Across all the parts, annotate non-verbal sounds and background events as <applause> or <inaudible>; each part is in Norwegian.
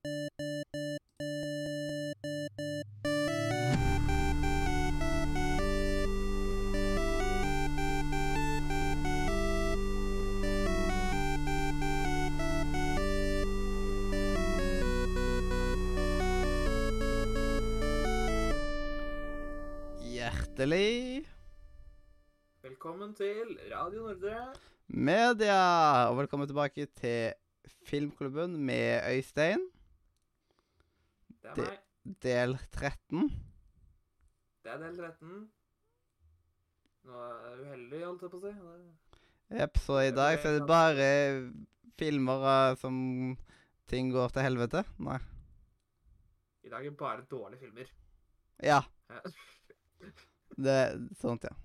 Hjertelig Velkommen til Radio Nordre. media, og velkommen tilbake til Filmklubben med Øystein, Det er meg. del 13. Det er del 13. Nå er jeg uheldig, holdt jeg på å si. Jepp, så i dag så er det bare filmer uh, som ting går til helvete. Nei. I dag er det bare dårlige filmer. Ja, <laughs> det sånt, ja.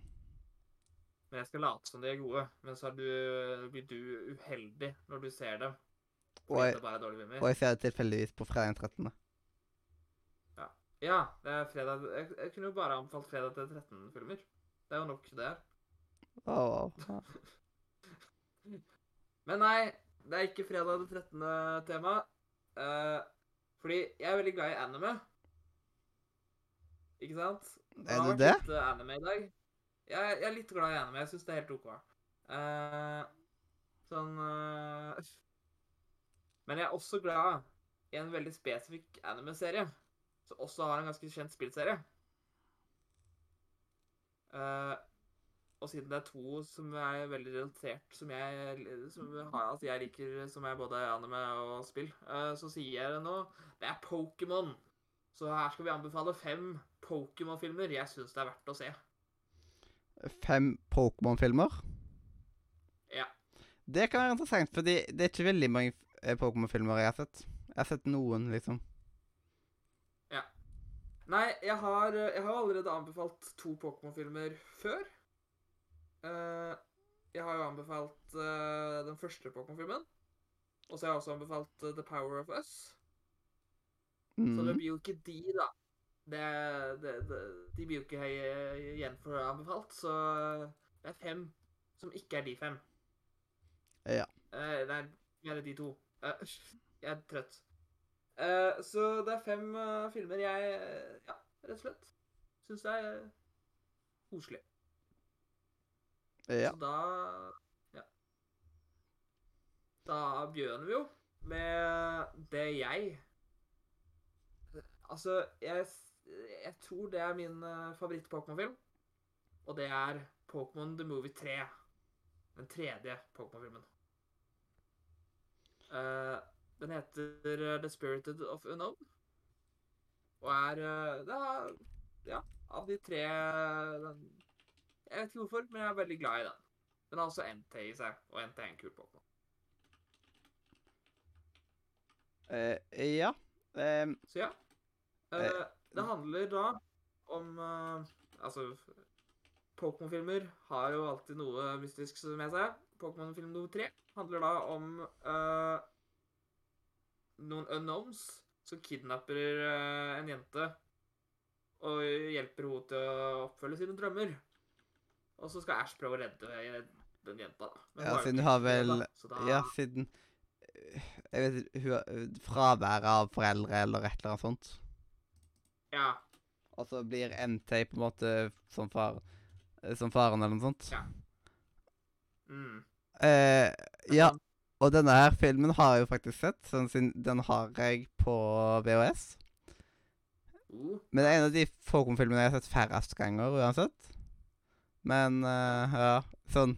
Men jeg skal late som de er gode. Men så er du, blir du uheldig når du ser dem. Og jeg, og jeg ser det tilfeldigvis på fredag 13, 13. Ja, det er fredag Jeg, jeg kunne jo bare anbefalt fredag til 13-filmer. Det er jo nok det her. Åh, ja. <laughs> Men nei, det er ikke fredag det 13. tema. Uh, fordi jeg er veldig glad i anime. Ikke sant? Det Er du det? Litt eh, anime i dag. Jeg, jeg er litt glad i anime. Jeg syns det er helt OK. Uh, sånn uh, <laughs> Men jeg er også glad i en veldig spesifikk anime-serie. Som også har en ganske kjent spillserie. Uh, og siden det er to som er veldig relatert, som jeg, som har, altså jeg liker, som er både anime og spill, uh, så sier jeg det nå. Det er Pokémon. Så her skal vi anbefale fem Pokémon-filmer jeg syns det er verdt å se. Fem Pokémon-filmer. Ja. Det kan være interessant, for det er ikke veldig mange eh, Pokémon-filmer jeg har sett. Jeg har sett noen, liksom. Nei, jeg har, jeg har allerede anbefalt to Pokémon-filmer før. Uh, jeg har jo anbefalt uh, den første Pokémon-filmen. Og så har jeg også anbefalt uh, The Power of Us. Så det Mm. blir jo ikke de, da. Det, det, det, de blir jo ikke igjen for anbefalt, så det er fem som ikke er de fem. Ja. Det nei, mer de to. Eh, jeg er trøtt. Eh, så det er fem uh, filmer jeg eh, ja, rett og slett syns er koselig. Ja. Så da ja. Da begynner vi jo med det jeg Altså, jeg, jeg tror det er min uh, favoritt-Pokémon-film. Og det er Pokémon The Movie 3. Den tredje Pokémon-filmen. Eh, den heter eh, The Spirited of Unknown. Og er eh, Det er Ja, av de tre den, Jeg vet ikke hvorfor, men jeg er veldig glad i den. Den har også NT i seg, og NT er en kul Pokémon. Uh, ja. Ehm, Så ja. Uh, uh, det handler da om Altså, Pokémon-filmer har jo alltid noe mystisk med seg. Pokémon-film nummer tre handler da om noen unknowns som kidnapper eh, en jente og hjelper henne til å oppfølge sine drømmer. Og så skal Ash prøve å redde den jenta, da. Men Ja, siden hun du har vel- da, da- Ja, siden Jeg vet hun Fraværet av foreldre eller et eller annet sånt. Ja. Og så blir NT på en måte som, far, som faren eller noe sånt. Ja. Mm. Eh, ja, og denne her filmen har jeg jo faktisk sett. Sånn siden den har jeg på VHS. Uh, Men det er en av de Pokémon-filmene jeg har sett færrest ganger uansett. Men uh, ja, sånn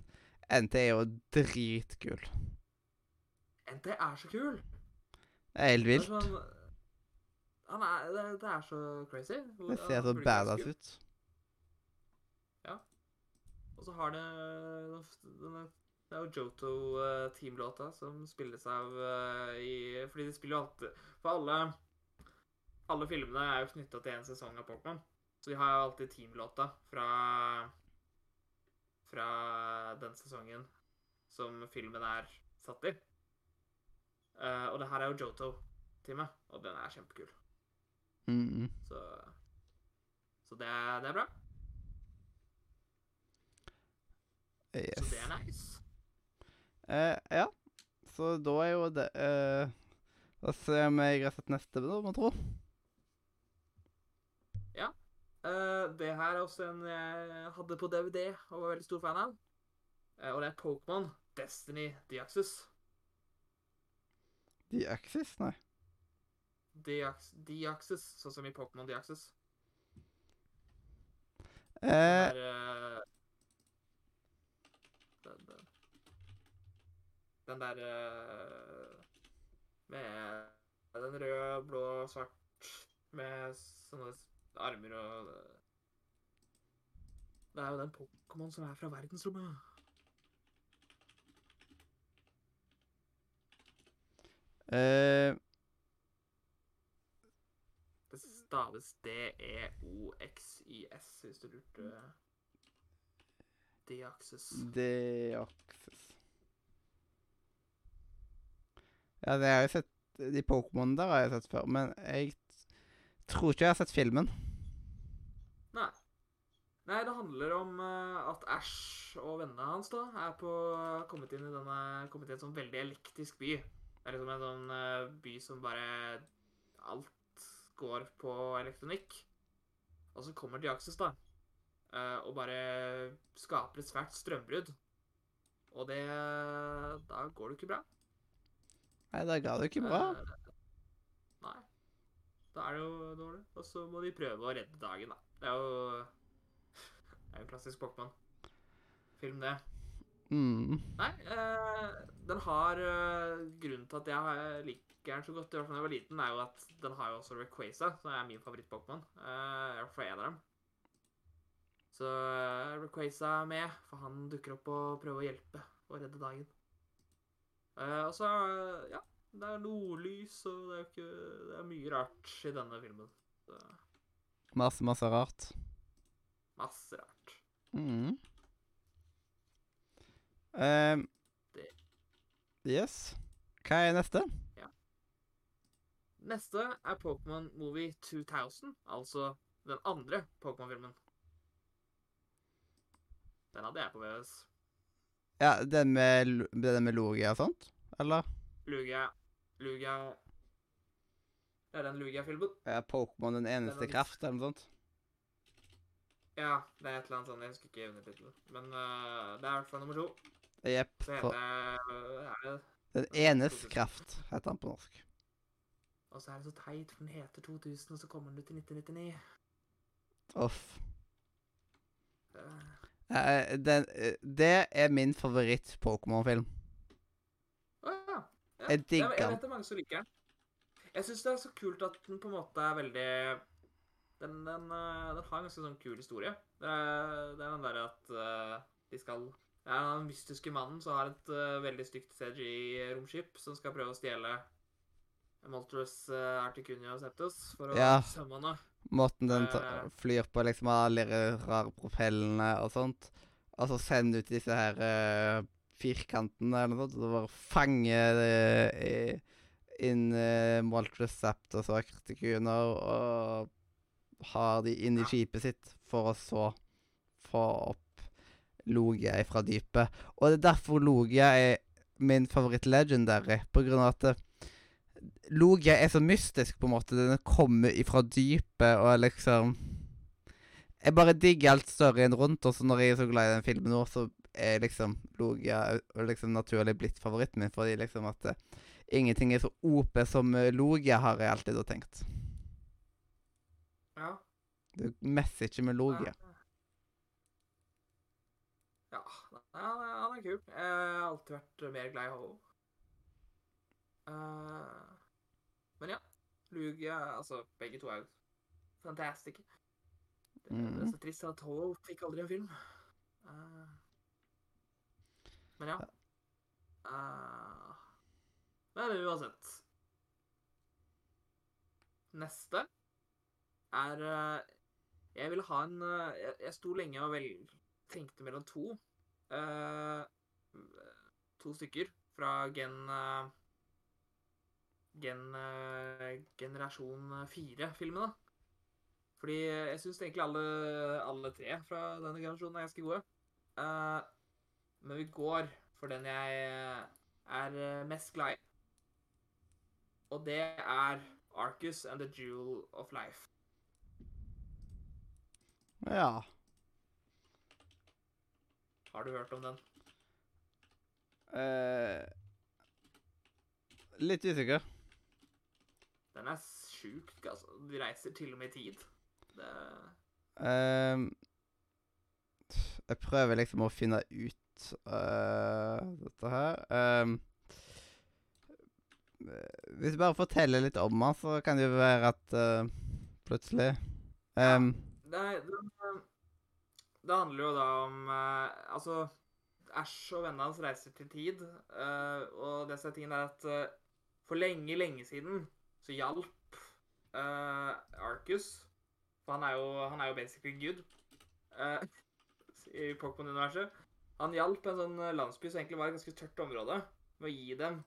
NT er jo dritkul. NT er så kul! Det er helt Det er vilt. sånn- Han er, det, det er så crazy. Det ser så badass ut. Ja. Og så har det den- Det er jo Joto-teamlåta som spilles av eh, i Fordi de spiller jo alltid For alle Alle filmene er jo knytta til en sesong av Pokémon. Så de har jo alltid teamlåta fra Fra den sesongen som filmen er satt i. Eh, og det her er jo Joto-teamet, og den er kjempekul. Mm -hmm. Så, så det, det er bra. Så det er nice. Eh, ja. Så da er jo det eh, Da ser vi jeg har sett neste, da, må tro. Eh, det her er også en jeg hadde på DVD og var veldig stor fan av. Eh, og det er Pokémon Destiny Deaxys. The Axis? Nei. Deax Deaxys, sånn som i Pokémon Deaxys. Eh, Den der eh, Den, den, den der eh, Med den røde, blå, svart Med sånne armer og Det er jo den Pokémon som er fra verdensrommet. Uh, Det staves D-E-O-X-I-S, hvis du lurte. Deaxes. The Ja, det har jeg sett De Pokémon der har jeg sett før, men jeg tror ikke jeg har sett filmen. Nei. Nei, det handler om eh, at Ash og vennene hans da er på kommet inn i denne kommet inn en sånn veldig elektrisk by. Det er liksom en sånn eh, by som bare Alt går på elektronikk. Og så kommer Diaxis, da, eh, og bare skaper et svært strømbrudd. Og det Da går det ikke bra. Nei, da ga det ikke bra. Eh, nei. Da er det jo dårlig. Og så må de prøve å redde dagen, da. Det er jo Det er jo en klassisk Pokémon-film, det. Mm. Nei, eh, den har eh, Grunnen til at jeg liker den så godt, i hvert fall da jeg var liten, er jo at den har jo også Rayquaza, som er min favoritt-Pokémon. Uh, jeg får en av dem. Så Requaza er med, for han dukker opp og prøver å hjelpe og redde dagen. Eh, og så, eh, ja Det er nordlys, og det er ikke Det er mye rart i denne filmen. Så, Masse, masse rart. masse rart. Mm. Det- yes. Hva er neste? Neste er Pokémon Movie 2000, altså den andre Pokémon-filmen. Den hadde jeg på VHS. Ja, den med, den med Logia og sånt? Eller? Lugia Lugia Det er den Lugia-filmen. Er Pokémon den eneste Den kraft, eller noe sånt? Ja, det er et eller annet sånt. Jeg husker ikke undertittelen. Men uh, det er i hvert fall nummer to. Jepp. Det heter er det Den enes kraft, heter han på norsk. Og så er det så teit, for den heter 2000, og så kommer den ut i 1999. Off. Eh, Eh, den, eh, det er min favoritt-Pokémon-film. Å ja. ja. Jeg digger den. jeg vet det er mange som liker den. Jeg syns det er så kult at den på en måte er veldig Den, den, øh, den har en ganske sånn kul historie. Det er, det er den derre at uh, de skal Det er den mystiske mannen som har et veldig stygt CG-romskip som skal prøve å stjele Moltres uh, Articunio Septus for å Ja. summone. Måten den Eh. flyr på, liksom alle de rare propellene og sånt. Og så sende ut disse her uh, firkantene eller noe sånt, og bare fange uh, inn uh, Moltres Zapdos og Articuner og har de inn i Ja. skipet sitt for å så få opp Logia fra dypet. Og det er derfor Logia er min favoritt-legendary, på grunn av at det, Logia er så mystisk, på en måte. Den kommer ifra dypet og liksom Jeg bare digger alt storyen rundt, og så når jeg er så glad i den filmen nå, så er liksom Logia liksom naturlig blitt favoritten min, fordi liksom at uh, ingenting er så OP som eh, Logia, har jeg alltid tenkt. Ja. Du messer ikke med Logia. Ja, ja. han er, kul. Jeg har alltid vært mer glad i Hollow. Eh, men ja. Lugia Altså, begge to er jo fantastiske. Det, det er så trist at Hall fikk aldri en film. Uh, men ja. Uh, men uansett Neste er uh, Jeg vil ha en uh, Jeg, jeg sto lenge og vel, tenkte mellom to. To stykker fra gen Gen eh, Generasjon 4-filmene. Fordi jeg syns egentlig alle, alle tre fra denne generasjonen er ganske gode. Uh, men vi går for den jeg er eh, mest glad i. Og det er Arcus and the Jewel of Life. Ja. Har du hørt om den? Eh, litt usikker. Den er sjuk, altså. De reiser til og med i tid. Det um, jeg prøver liksom å finne ut uh, dette her. Ehm, eh, hvis du bare forteller litt om den, så kan det jo være at uh, plutselig um, ja, det, det, det handler jo da om uh, Altså, Ash og vennene hans reiser til tid, uh, og det som er tingen, er at for lenge, lenge siden så hjalp uh, Arcus For han er jo, han er jo basically Gud uh, i Pokémon-universet. Han hjalp en sånn eh, landsby som egentlig var et ganske tørt område, med å gi dem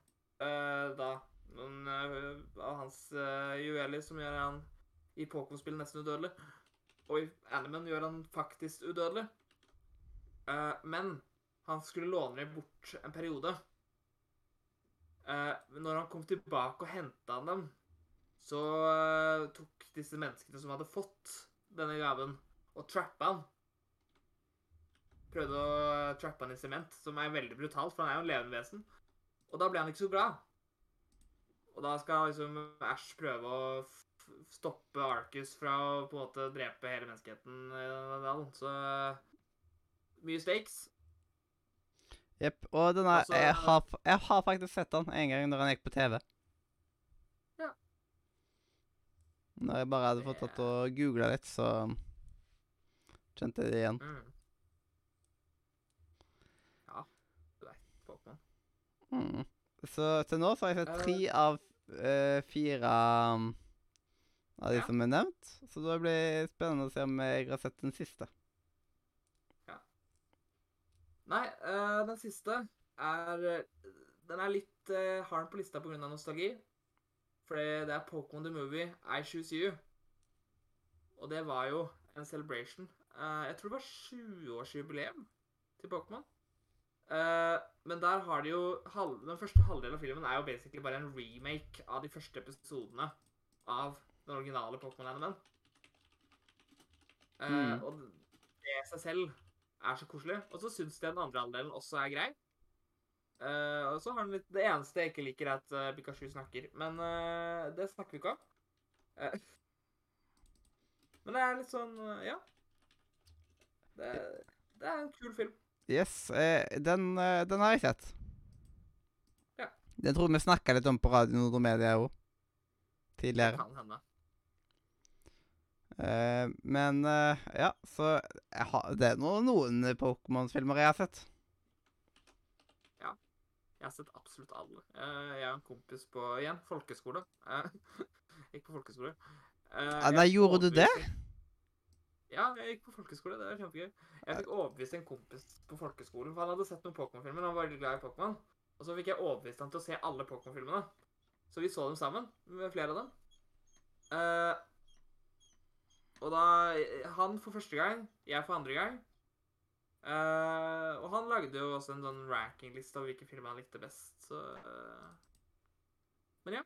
uh, da noen av hans juveler som gjør han i Pokémon-spill nesten udødelig. Og i Animan gjør han faktisk udødelig. Men han skulle låne dem bort en periode. Når han kom tilbake og henta dem, så uh, tok disse menneskene som hadde fått denne gaven, og trappa han. Prøvde å trappe han i sement, som er veldig brutalt, for han er jo en levende vesen. Og da ble han ikke så glad. Og da skal liksom Ash prøve å stoppe Arcus fra å på en måte drepe hele menneskeheten i denne dalen. Så mye stakes. Jepp. Og denne, Altså- jeg, har, jeg har faktisk sett han en gang når han gikk på TV. Ja. Når jeg bare hadde fått tatt og googla litt, så kjente jeg det igjen. Mm. Ja, du veit Pokémon. Mm. Så til nå så har jeg sett Eh. tre av uh, fire um, av de Ja. som er nevnt. Så da blir det spennende å se om jeg har sett den siste. Nei, uh, den siste er eh, Den er litt uh, hard på lista pga. nostalgi. Fordi det er Pokémon the Movie I Choose You. Og det var jo en celebration. Eh, jeg tror det var 20-årsjubileum til Pokémon. Eh, men der har de jo Den første halvdelen av filmen er jo basically bare en remake av de første episodene av den originale Pokémon-animen. Eh, Mm. Og det i seg selv er så koselig. Og så syns jeg den andre halvdelen også er grei. Eh, og så har han litt Det eneste jeg ikke liker, er at uh, Pikachu snakker. Men uh, det snakker vi ikke om. <laughs> Men det er litt sånn Ja. Det, det er en kul film. Yes, den, den har jeg sett. Ja. Den tror vi snakka litt om på Radio Nordmedia òg. Det Tidligere. kan hende. Men ja, så har, det er noen, noen Pokémon-filmer jeg har sett. Jeg har sett absolutt alle. Eh, jeg har en kompis på igjen, folkeskole. Eh, <laughs> gikk på folkeskole. Eh, nei, gjorde du det? Ja, jeg gikk på folkeskole. Det var kjempegøy. Jeg fikk overbevist en kompis på folkeskolen, for han hadde sett noen Pokémon-filmer. Han var veldig glad i Pokémon. Og så fikk jeg overbevist han til å se alle Pokémon-filmene. Så vi så dem sammen, med flere av dem. Uh, og da Han for første gang, jeg for andre gang. Eh, og han lagde jo også en sånn rankingliste av hvilke filmer han likte best, så uh. Men ja.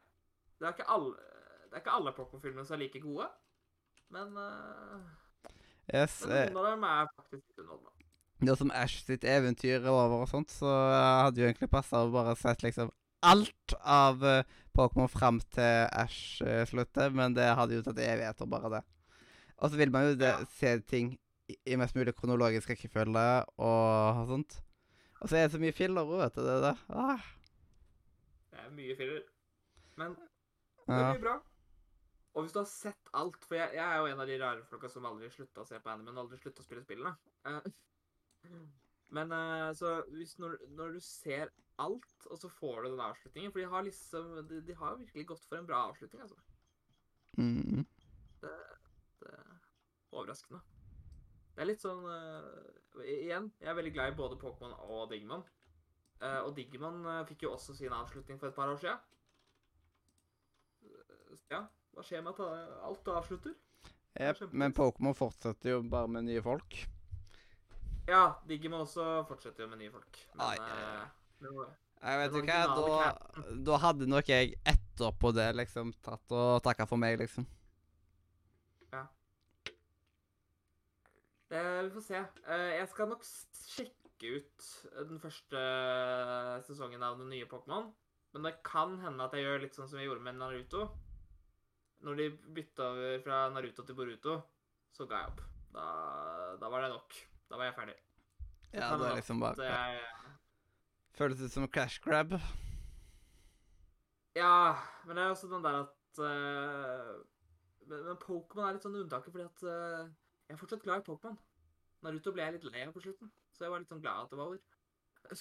Det er ikke alle, det er ikke alle Pokémon-filmene som er like gode. Men, uh, Yes, men noen av dem er faktisk underholdende. Nå som Ash sitt eventyr er over og sånt, så hadde jo egentlig passa å bare sett liksom alt av Pokémon fram til Ash uh, slutter, men det hadde jo tatt evigheter, bare det. Og så vil man jo det, se ting i, mest mulig kronologisk rekkefølge og sånt. Og så er det så mye filler òg, vet du. Det det. Ah, Det er mye filler. Men det mye bra. Og hvis du har sett alt For jeg, jeg er jo en av de rare folka som aldri slutta å se på anime, og aldri slutta å spille spillene. Eh, men eh, så hvis når, når du ser alt, og så får du den avslutningen For de har liksom De, de har virkelig gått for en bra avslutning, altså. Mm. Det er overraskende. Det er litt sånn uh, Igjen, jeg er veldig glad i både Pokémon og Digimon. Uh, og Digimon uh, fikk jo også sin avslutning for et par år. Eh, ja, hva skjer med at alt avslutter? Yep, men Pokémon fortsetter jo bare med nye folk. Ja, Digimon også fortsetter jo med nye folk. Men Ai, ai, Jeg vet ikke hva, da, da hadde nok jeg etterpå det, liksom. Tatt og takka for meg, liksom. Vi får se. Eh, jeg skal nok sjekke ut den første sesongen av den nye Pokémon. Men det kan hende at jeg gjør litt sånn som jeg gjorde med Naruto. Når de bytta over fra Naruto til Boruto, så ga jeg opp. Da, da var det nok. Da var jeg ferdig. Så Ja, det er liksom bare jeg, Føles ut som cash grab. Ja, men det er også den der at uh, Men, men Pokémon er litt sånn unntaket, fordi at eh, jeg er fortsatt glad i Pokémon. Naruto ble jeg litt lei av på slutten, så jeg var litt sånn glad at det var over. <laughs>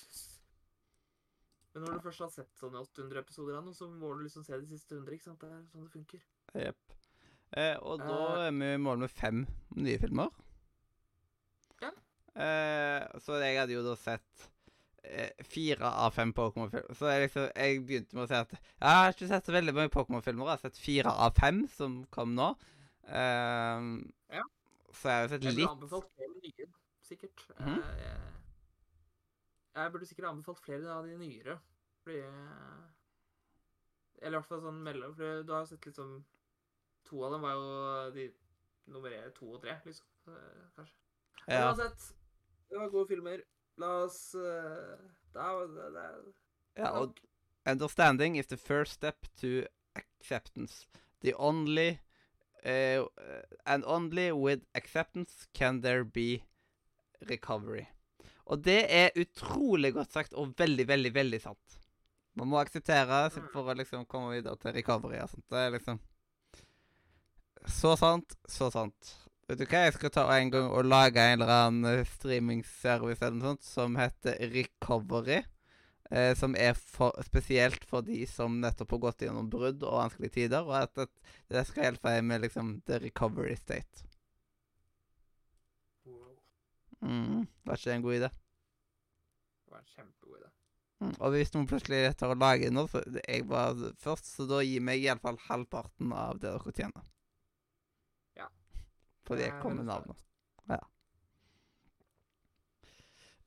Men når du først har sett sånne 800 episoder av noe, så må du liksom se de siste 100, ikke sant? Det er sånn det funker. Jepp. Eh, og da Eh. er vi i mål med fem nye filmer. Ja. Eh, så jeg hadde jo da sett eh, fire av fem Pokémon-filmer. Så jeg, liksom, jeg begynte med å si at jeg har ikke sett så veldig mange Pokémon-filmer. Jeg har sett fire av fem som kom nå. Eh, Ja. Så jeg har sett Jeg burde anbefalt flere nye, sikkert. Mm. Eh, jeg, jeg burde sikkert anbefalt flere av de nyere, fordi eh, Eller i hvert fall sånn mellom For du har sett liksom To av dem var jo de nummer én, to og tre, liksom. eh, Kanskje. Ja, uansett, det var gode filmer. La oss Da det, det, ja, og Understanding is the first step to acceptance. The only uh, And only with acceptance can there be recovery. Og det er utrolig godt sagt, og veldig, veldig, veldig sant. Man må akseptere Mm. for å liksom komme videre til recovery og sånt. Det er liksom Så sant, så sant. Vet du hva, jeg skal ta en gang og lage en eller annen streamingservice eller noe sånt som heter Recovery. Eh, som er for, spesielt for de som nettopp har gått gjennom brudd og vanskelige tider. Og at, at det skal hjelpe deg med liksom the recovery state. Mm, var ikke det en god idé? det var en kjempegod idé. Mm. Og hvis noen plutselig tar og lager noe, så jeg var først, så da gir meg iallfall halvparten av det dere tjener. Ja. Fordi jeg kom med navnet. Ja.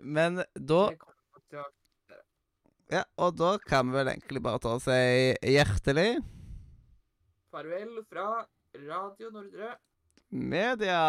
Men da Det kommer til å Ja, og da kan vi vel egentlig bare ta og si hjertelig Farvel fra Radio Nordre. media.